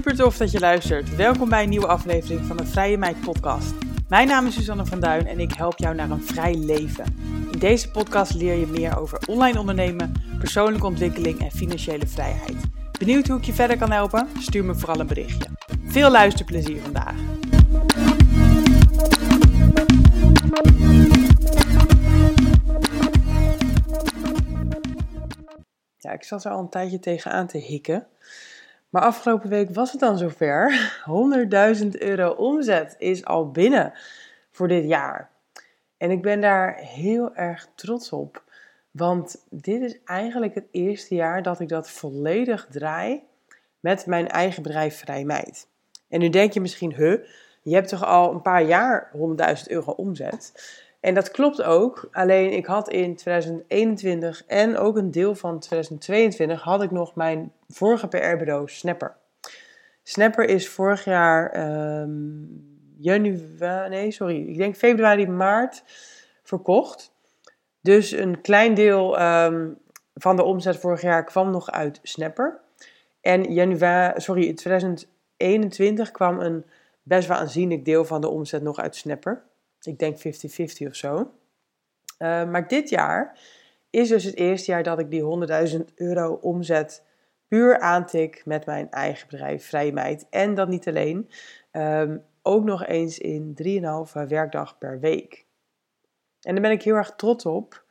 Super tof dat je luistert. Welkom bij een nieuwe aflevering van de Vrije Meid podcast. Mijn naam is Susanne van Duin en ik help jou naar een vrij leven. In deze podcast leer je meer over online ondernemen, persoonlijke ontwikkeling en financiële vrijheid. Benieuwd hoe ik je verder kan helpen? Stuur me vooral een berichtje. Veel luisterplezier vandaag. Ja, ik zat er al een tijdje tegenaan te hikken. Maar afgelopen week was het dan zover. 100.000 euro omzet is al binnen voor dit jaar. En ik ben daar heel erg trots op. Want dit is eigenlijk het eerste jaar dat ik dat volledig draai met mijn eigen bedrijf Vrij Meid. En nu denk je misschien, huh, je hebt toch al een paar jaar 100.000 euro omzet? En dat klopt ook. Alleen ik had in 2021 en ook een deel van 2022 had ik nog mijn vorige PR-bureau Snapper. Snapper is vorig jaar um, januari, nee sorry, ik denk februari, maart verkocht. Dus een klein deel ehm, van de omzet vorig jaar kwam nog uit Snapper. En januari, sorry, 2021 kwam een best wel aanzienlijk deel van de omzet nog uit Snapper. Ik denk 50-50 of zo. Uh, maar dit jaar is dus het eerste jaar dat ik die 100.000 euro omzet puur aantik met mijn eigen bedrijf Vrije Meid. En dat niet alleen, um, ook nog eens in 3,5 werkdag per week. En daar ben ik heel erg trots op,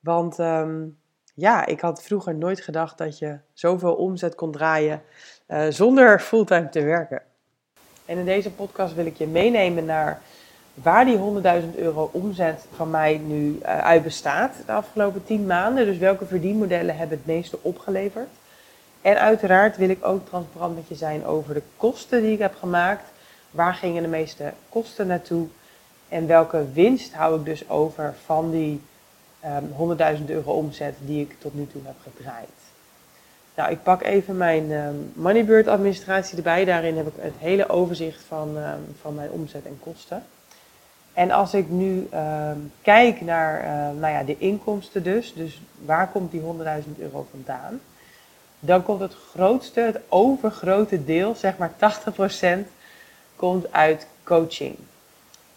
want um, ja, ik had vroeger nooit gedacht dat je zoveel omzet kon draaien uh, zonder fulltime te werken. En in deze podcast wil ik je meenemen naar waar die 100.000 euro omzet van mij nu uh, uit bestaat de afgelopen 10 maanden. Dus welke verdienmodellen hebben het meeste opgeleverd. En uiteraard wil ik ook transparant met je zijn over de kosten die ik heb gemaakt. Waar gingen de meeste kosten naartoe? En welke winst hou ik dus over van die um, ehm, 100.000 euro omzet die ik tot nu toe heb gedraaid? Nou, ik pak even mijn um, Moneybird administratie erbij. Daarin heb ik het hele overzicht van, um, van mijn omzet en kosten. En als ik nu ehm, kijk naar uh, nou ja, de inkomsten dus, dus waar komt die 100.000 euro vandaan? Dan komt het grootste, het overgrote deel, zeg maar 80%, komt uit coaching.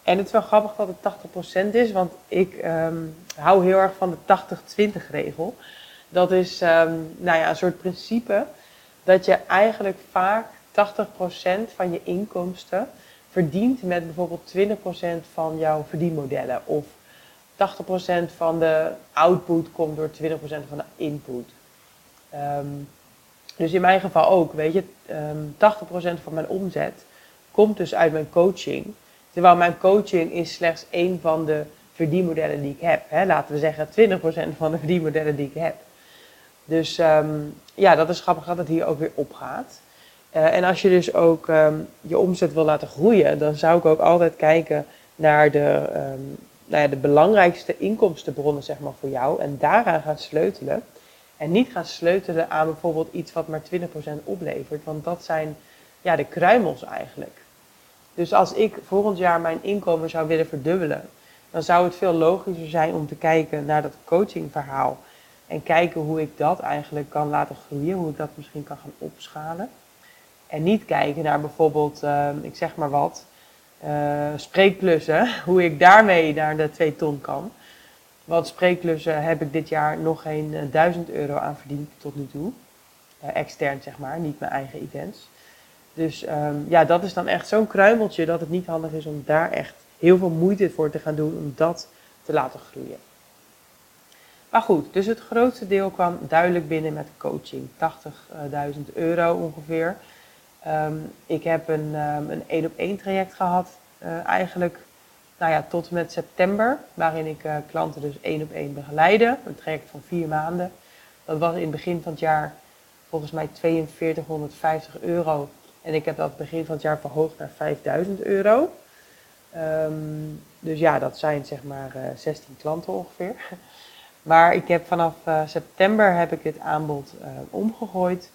En het is wel grappig dat het 80% is, want ik um, hou heel erg van de 80-20 regel. Dat is um, nou ja, een soort principe dat je eigenlijk vaak 80% van je inkomsten verdient met bijvoorbeeld 20% van jouw verdienmodellen. Of 80% van de output komt door 20% van de input. Um, dus in mijn geval ook, weet je, um, ehm, 80% van mijn omzet komt dus uit mijn coaching. Terwijl mijn coaching is slechts één van de verdienmodellen die ik heb. Hè? Laten we zeggen 20% van de verdienmodellen die ik heb. Dus um, ja, dat is grappig dat het hier ook weer opgaat. Uh, en als je dus ook um, je omzet wil laten groeien, dan zou ik ook altijd kijken naar de, um, nou ja, de belangrijkste inkomstenbronnen zeg maar, voor jou en daaraan gaan sleutelen. En niet gaan sleutelen aan bijvoorbeeld iets wat maar 20% oplevert, want dat zijn ja, de kruimels eigenlijk. Dus als ik volgend jaar mijn inkomen zou willen verdubbelen, dan zou het veel logischer zijn om te kijken naar dat coachingverhaal. En kijken hoe ik dat eigenlijk kan laten groeien, hoe ik dat misschien kan gaan opschalen. En niet kijken naar bijvoorbeeld, uh, ik zeg maar wat, uh, spreekklussen, hoe ik daarmee naar de 2 ton kan. Want spreekklussen heb ik dit jaar nog geen 1000 euro aan verdiend tot nu toe. Uh, extern zeg maar, niet mijn eigen events. Dus um, ja, dat is dan echt zo'n kruimeltje dat het niet handig is om daar echt heel veel moeite voor te gaan doen om dat te laten groeien. Maar goed, dus het grootste deel kwam duidelijk binnen met coaching. 80.000 euro ongeveer. Um, ik heb een um, een één op één traject gehad, uh, eigenlijk nou ja, tot en met september, waarin ik uh, klanten dus één op één begeleide. Een traject van vier maanden. Dat was in het begin van het jaar volgens mij 4250 euro. En ik heb dat begin van het jaar verhoogd naar 5000 euro. Um, dus ja, dat zijn zeg maar uh, eh, 16 klanten ongeveer. Maar ik heb vanaf september heb ik dit aanbod omgegooid.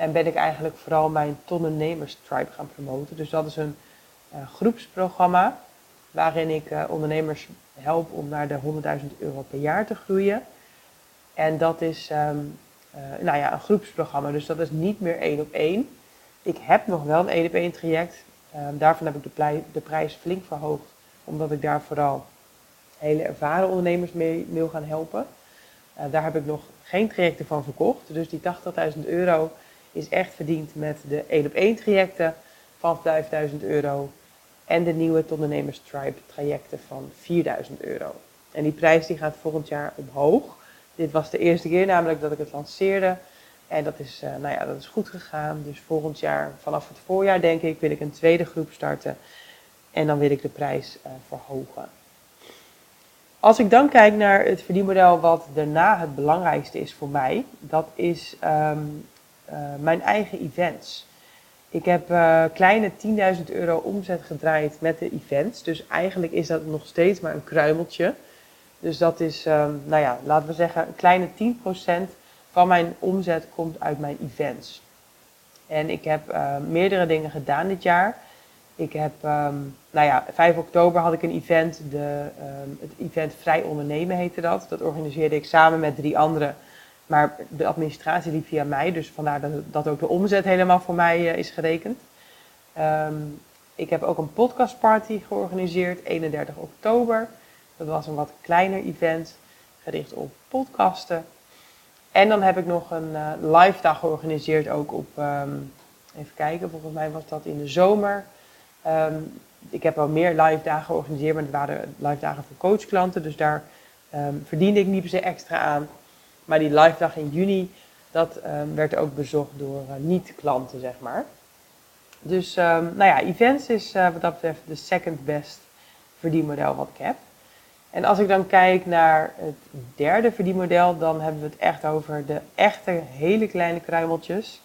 En ben ik eigenlijk vooral mijn Tonnennemers Tribe gaan promoten. Dus dat is een uh, groepsprogramma waarin ik uh, ondernemers help om naar de 100.000 euro per jaar te groeien. En dat is um, uh, nou ja, een groepsprogramma, dus dat is niet meer één op één. Ik heb nog wel een 1 op 1 traject. Um, daarvan heb ik de, de, prijs flink verhoogd, omdat ik daar vooral hele ervaren ondernemers mee wil gaan helpen. Daar heb ik nog geen trajecten van verkocht. Dus die 80.000 euro is echt verdiend met de 1 op 1 trajecten van 5.000 euro en de nieuwe ondernemers Tribe trajecten van 4.000 euro. En die prijs die gaat volgend jaar omhoog. Dit was de eerste keer namelijk dat ik het lanceerde. En dat is, uh, nou ja, dat is goed gegaan. Dus volgend jaar, vanaf het voorjaar denk ik, wil ik een tweede groep starten. En dan wil ik de prijs uh, verhogen. Als ik dan kijk naar het verdienmodel wat daarna het belangrijkste is voor mij, dat is uh, mijn eigen events. Ik heb uh, kleine 10.000 euro omzet gedraaid met de events. Dus eigenlijk is dat nog steeds maar een kruimeltje. Dus dat is, um, nou ja, laten we zeggen, een kleine 10% van mijn omzet komt uit mijn events. En ik heb uh, meerdere dingen gedaan dit jaar. Ik heb, um, nou ja, 5 oktober had ik een event, de, um, het event Vrij Ondernemen heette dat. Dat organiseerde ik samen met drie anderen. Maar de administratie liep via mij, dus vandaar dat, dat ook de omzet helemaal voor mij uh, is gerekend. Um, ik heb ook een podcastparty georganiseerd, 31 oktober. Dat was een wat kleiner event, gericht op podcasten. En dan heb ik nog een uh, live dag georganiseerd, ook op, um, even kijken, volgens mij was dat in de zomer. Um, ik heb wel meer live dagen georganiseerd, maar het waren live dagen voor coachklanten. Dus daar verdiende ik niet per se extra aan. Maar die live dag in juni, dat um, werd ook bezocht door uh, niet-klanten, zeg maar. Dus nou ja, events is uh, wat dat betreft de second best verdienmodel wat ik heb. En als ik dan kijk naar het derde verdienmodel, dan hebben we het echt over de echte hele kleine kruimeltjes.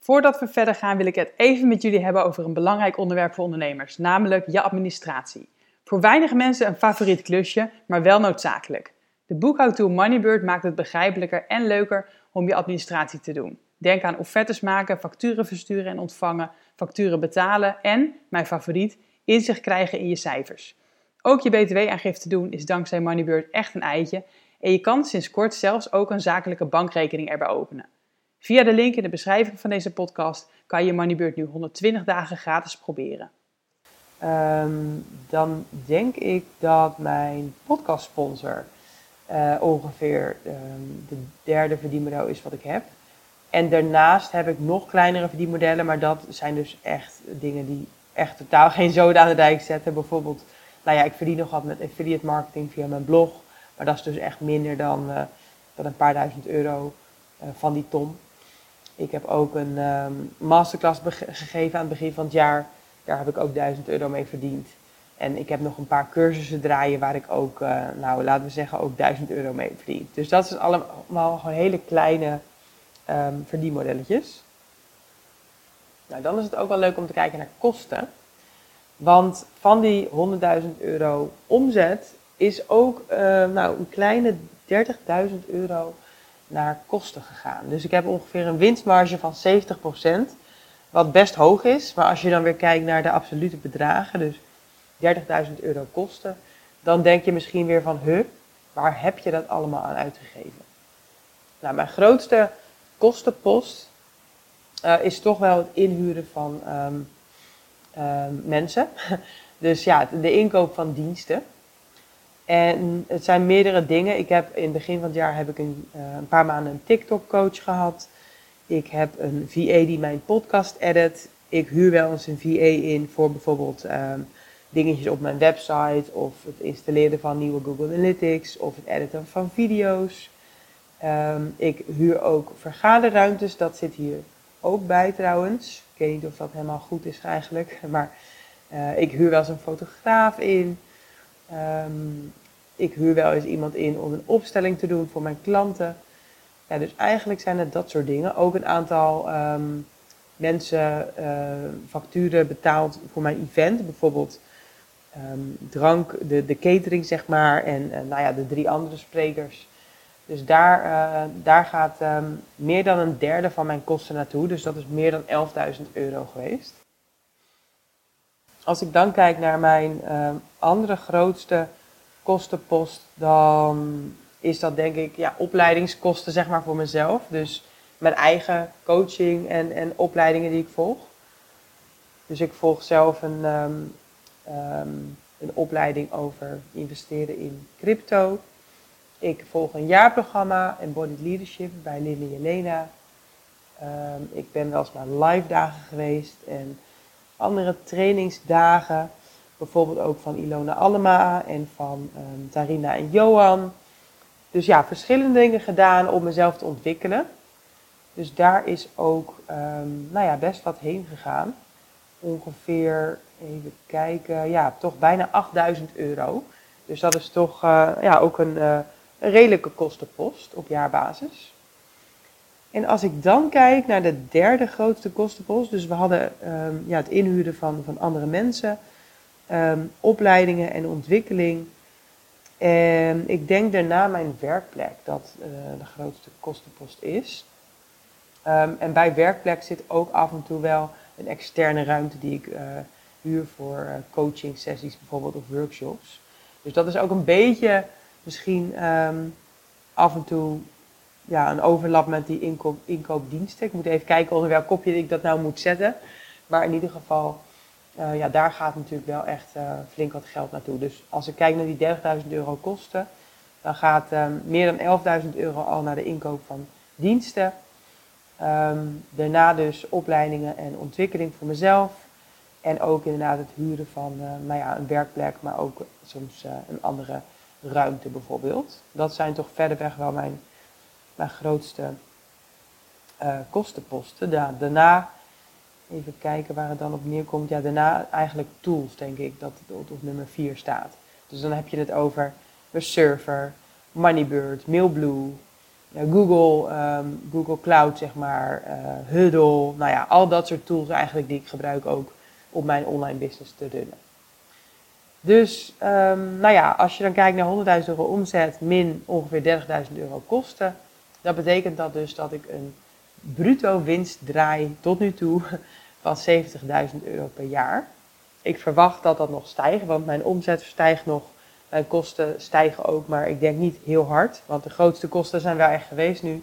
Voordat we verder gaan, wil ik het even met jullie hebben over een belangrijk onderwerp voor ondernemers, namelijk je administratie. Voor weinig mensen een favoriet klusje, maar wel noodzakelijk. De boekhoudtool Moneybird maakt het begrijpelijker en leuker om je administratie te doen. Denk aan offertes maken, facturen versturen en ontvangen, facturen betalen en, mijn favoriet, inzicht krijgen in je cijfers. Ook je btw-aangifte doen is dankzij Moneybird echt een eitje en je kan sinds kort zelfs ook een zakelijke bankrekening erbij openen. Via de link in de beschrijving van deze podcast kan je Moneybird nu 120 dagen gratis proberen. Um, dan denk ik dat mijn podcastsponsor uh, ongeveer um, de derde verdienmodel is wat ik heb. En daarnaast heb ik nog kleinere verdienmodellen, maar dat zijn dus echt dingen die echt totaal geen zoden aan de dijk zetten. Bijvoorbeeld nou ja, ik verdien nog wat met affiliate marketing via mijn blog. Maar dat is dus echt minder dan, uh, dan een paar duizend euro uh, van die ton. Ik heb ook een um, masterclass gegeven aan het begin van het jaar. Daar heb ik ook 1000 euro mee verdiend. En ik heb nog een paar cursussen draaien waar ik ook, uh, nou laten we zeggen, ook 1000 euro mee verdien. Dus dat zijn allemaal gewoon hele kleine um, verdienmodelletjes. Nou, dan is het ook wel leuk om te kijken naar kosten. Want van die 100.000 euro omzet is ook uh, nou, een kleine 30.000 euro naar kosten gegaan. Dus ik heb ongeveer een winstmarge van 70%, wat best hoog is. Maar als je dan weer kijkt naar de absolute bedragen, dus 30.000 euro kosten, dan denk je misschien weer van, huh, waar heb je dat allemaal aan uitgegeven? Nou, mijn grootste kostenpost uh, is toch wel het inhuren van um, uh, mensen. Dus ja, de inkoop van diensten. En het zijn meerdere dingen. Ik heb in het begin van het jaar heb ik een, uh, een paar maanden een TikTok coach gehad. Ik heb een VA die mijn podcast edit. Ik huur wel eens een VA in voor bijvoorbeeld um, dingetjes op mijn website of het installeren van nieuwe Google Analytics of het editen van video's. Um, ik huur ook vergaderruimtes, dat zit hier ook bij trouwens. Ik weet niet of dat helemaal goed is eigenlijk, maar uh, ik huur wel eens een fotograaf in. Um, ik huur wel eens iemand in om een opstelling te doen voor mijn klanten. Ja, dus eigenlijk zijn het dat soort dingen. Ook een aantal um, mensen uh, facturen betaald voor mijn event. Bijvoorbeeld um, drank, de, de catering zeg maar. En uh, nou ja, de drie andere sprekers. Dus daar, uh, daar gaat um, meer dan een derde van mijn kosten naartoe. Dus dat is meer dan 11.000 euro geweest. Als ik dan kijk naar mijn uh, andere grootste kostenpost, dan is dat denk ik ja, opleidingskosten zeg maar voor mezelf. Dus mijn eigen coaching en, en opleidingen die ik volg. Dus ik volg zelf een, ehm, ehm, een opleiding over investeren in crypto. Ik volg een jaarprogramma Embodied Leadership bij Lily en Lena. Ehm, ik ben wel eens naar live dagen geweest en andere trainingsdagen. Bijvoorbeeld ook van Ilona Allema en van um, Tarina en Johan. Dus ja, verschillende dingen gedaan om mezelf te ontwikkelen. Dus daar is ook nou ja, best wat heen gegaan. Ongeveer, even kijken, ja, toch bijna 8000 euro. Dus dat is toch uh, ja, ook een, uh, een redelijke kostenpost op jaarbasis. En als ik dan kijk naar de derde grootste kostenpost, dus we hadden um, ja, het inhuren van, van andere mensen, um, opleidingen en ontwikkeling. En ik denk daarna mijn werkplek dat uh, de grootste kostenpost is. Um, en bij werkplek zit ook af en toe wel een externe ruimte die ik huur voor uh, coaching sessies bijvoorbeeld of workshops. Dus dat is ook een beetje misschien um, af en toe ja, een overlap met die inkoop, inkoopdiensten. Ik moet even kijken onder welk kopje ik dat nou moet zetten. Maar in ieder geval, uh, ja, daar gaat natuurlijk wel echt uh, flink wat geld naartoe. Dus als ik kijk naar die 30.000 euro kosten, dan gaat um, meer dan 11.000 euro al naar de inkoop van diensten. Um, daarna dus opleidingen en ontwikkeling voor mezelf. En ook inderdaad het huren van uh, nou ja, een werkplek, maar ook soms een andere ruimte bijvoorbeeld. Dat zijn toch verderweg wel mijn mijn grootste uh, kostenposten. Daarna, even kijken waar het dan op neerkomt. Ja, daarna eigenlijk tools, denk ik, dat het op, nummer 4 staat. Dus dan heb je het over Server, Moneybird, Mailblue, Google, um, Google Cloud, zeg maar, Huddle. Nou ja, al dat soort tools eigenlijk die ik gebruik ook om mijn online business te runnen. Dus, um, nou ja, als je dan kijkt naar 100.000 euro omzet min ongeveer 30.000 euro kosten, dat betekent dat dus dat ik een bruto winst draai tot nu toe van 70.000 euro per jaar. Ik verwacht dat dat nog stijgt, want mijn omzet stijgt nog, mijn kosten stijgen ook, maar ik denk niet heel hard, want de grootste kosten zijn wel echt geweest nu.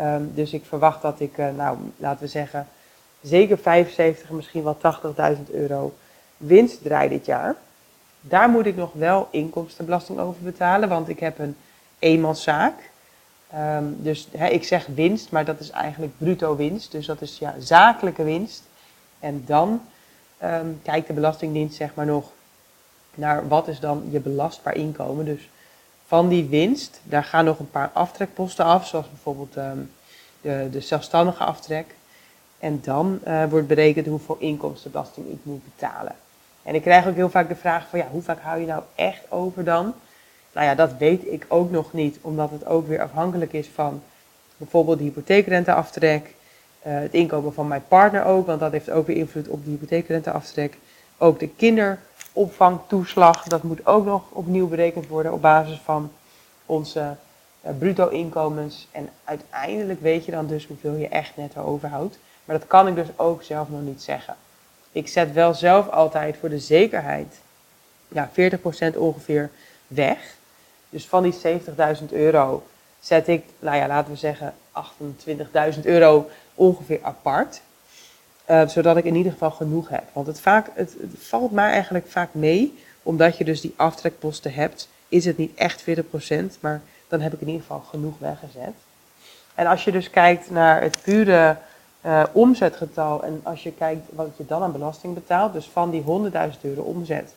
Um, dus ik verwacht dat ik, uh, nou laten we zeggen, zeker 75, misschien wel 80.000 euro winst draai dit jaar. Daar moet ik nog wel inkomstenbelasting over betalen, want ik heb een eenmanszaak. Um, dus ik zeg winst, maar dat is eigenlijk bruto winst. Dus dat is ja, zakelijke winst. En dan um, kijkt de Belastingdienst zeg maar nog naar wat is dan je belastbaar inkomen. Dus van die winst, daar gaan nog een paar aftrekposten af, zoals bijvoorbeeld de, de zelfstandige aftrek. En dan uh, wordt berekend hoeveel inkomstenbelasting ik moet betalen. En ik krijg ook heel vaak de vraag van ja, hoe vaak hou je nou echt over dan? Nou ja, dat weet ik ook nog niet, omdat het ook weer afhankelijk is van bijvoorbeeld de hypotheekrenteaftrek, uh, het inkomen van mijn partner ook, want dat heeft ook weer invloed op de hypotheekrenteaftrek. Ook de kinderopvangtoeslag, dat moet ook nog opnieuw berekend worden op basis van onze bruto inkomens. En uiteindelijk weet je dan dus hoeveel je echt netto overhoudt. Maar dat kan ik dus ook zelf nog niet zeggen. Ik zet wel zelf altijd voor de zekerheid ja, 40% ongeveer weg. Dus van die 70.000 euro zet ik, nou ja, laten we zeggen 28.000 euro ongeveer apart. Uh, zodat ik in ieder geval genoeg heb. Want het, vaak, het, het, valt mij eigenlijk vaak mee, omdat je dus die aftrekposten hebt, is het niet echt 40%, maar dan heb ik in ieder geval genoeg weggezet. En als je dus kijkt naar het pure uh, omzetgetal en als je kijkt wat je dan aan belasting betaalt, dus van die 100.000 euro omzet,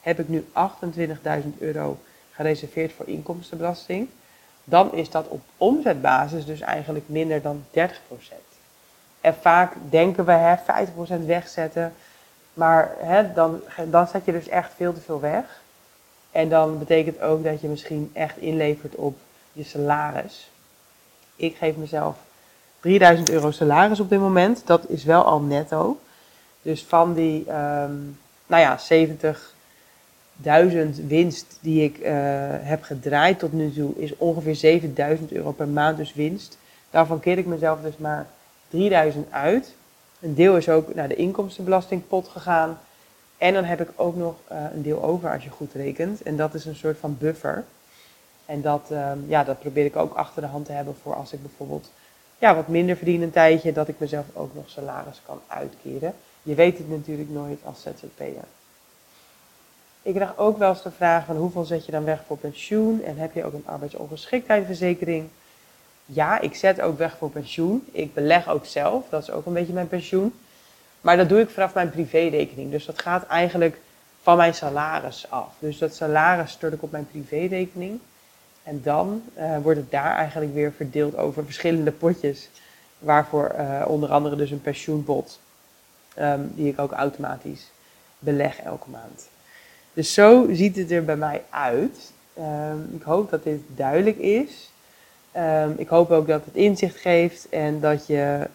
heb ik nu 28.000 euro gereserveerd voor inkomstenbelasting, dan is dat op omzetbasis dus eigenlijk minder dan 30%. En vaak denken we hè, 50% wegzetten, maar hè, dan, dan zet je dus echt veel te veel weg. En dan betekent ook dat je misschien echt inlevert op je salaris. Ik geef mezelf 3000 euro salaris op dit moment. Dat is wel al netto. Dus van die, um, nou ja, 70, duizend winst die ik uh, heb gedraaid tot nu toe is ongeveer 7000 euro per maand dus winst. Daarvan keer ik mezelf dus maar 3000 uit. Een deel is ook naar de inkomstenbelastingpot gegaan. En dan heb ik ook nog uh, een deel over als je goed rekent. En dat is een soort van buffer. En dat, uh, ja, dat probeer ik ook achter de hand te hebben voor als ik bijvoorbeeld ja, wat minder verdien een tijdje, dat ik mezelf ook nog salaris kan uitkeren. Je weet het natuurlijk nooit als ZZP'er. Ik krijg ook wel eens de vraag van hoeveel zet je dan weg voor pensioen en heb je ook een arbeidsongeschiktheidsverzekering? Ja, ik zet ook weg voor pensioen. Ik beleg ook zelf, dat is ook een beetje mijn pensioen. Maar dat doe ik vanaf mijn privérekening. Dus dat gaat eigenlijk van mijn salaris af. Dus dat salaris stort ik op mijn privérekening. En dan uh, wordt het daar eigenlijk weer verdeeld over verschillende potjes. Waarvoor uh, onder andere dus een pensioenpot, um, die ik ook automatisch beleg elke maand. Dus zo ziet het er bij mij uit. Um, ik hoop dat dit duidelijk is. Um, ik hoop ook dat het inzicht geeft en dat je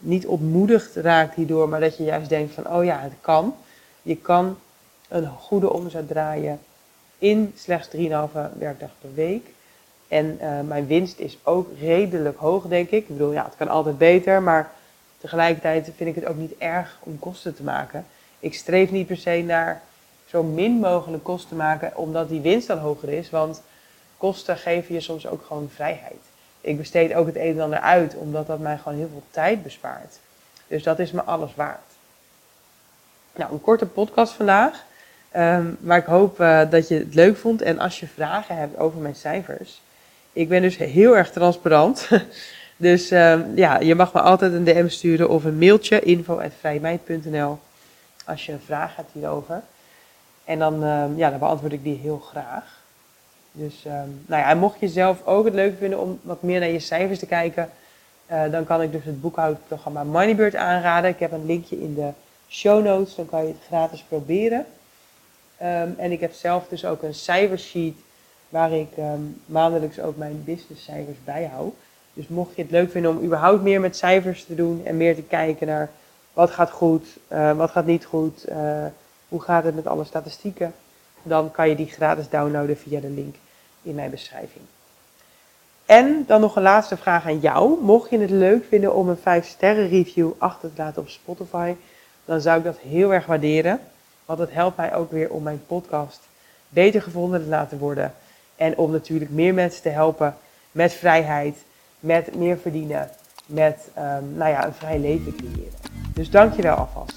niet ontmoedigd raakt hierdoor, maar dat je juist denkt van, oh ja, het kan. Je kan een goede omzet draaien in slechts 3,5 werkdag per week. En uh, mijn winst is ook redelijk hoog, denk ik. Ik bedoel, ja, het kan altijd beter, maar tegelijkertijd vind ik het ook niet erg om kosten te maken. Ik streef niet per se naar zo min mogelijk kosten te maken, omdat die winst dan hoger is. Want kosten geven je soms ook gewoon vrijheid. Ik besteed ook het een en ander uit, omdat dat mij gewoon heel veel tijd bespaart. Dus dat is me alles waard. Nou, een korte podcast vandaag. Maar ik hoop uh, dat je het leuk vond. En als je vragen hebt over mijn cijfers, ik ben dus heel erg transparant. dus um, ja, je mag me altijd een DM sturen of een mailtje, info.vrijmeid.nl, als je een vraag hebt hierover. En dan, um, ja, dan beantwoord ik die heel graag. Dus um, nou ja, mocht je zelf ook het leuk vinden om wat meer naar je cijfers te kijken, uh, dan kan ik dus het boekhoudprogramma Moneybird aanraden. Ik heb een linkje in de show notes, dan kan je het gratis proberen. en ik heb zelf dus ook een cijfersheet waar ik um, maandelijks ook mijn businesscijfers bijhoud. Dus mocht je het leuk vinden om überhaupt meer met cijfers te doen en meer te kijken naar wat gaat goed, uh, wat gaat niet goed, uh, hoe gaat het met alle statistieken, dan kan je die gratis downloaden via de link in mijn beschrijving. En dan nog een laatste vraag aan jou. Mocht je het leuk vinden om een 5 sterren review achter te laten op Spotify, dan zou ik dat heel erg waarderen. Want het helpt mij ook weer om mijn podcast beter gevonden te laten worden. En om natuurlijk meer mensen te helpen met vrijheid, met meer verdienen, met um, nou ja, een vrij leven creëren. Dus dank je wel alvast.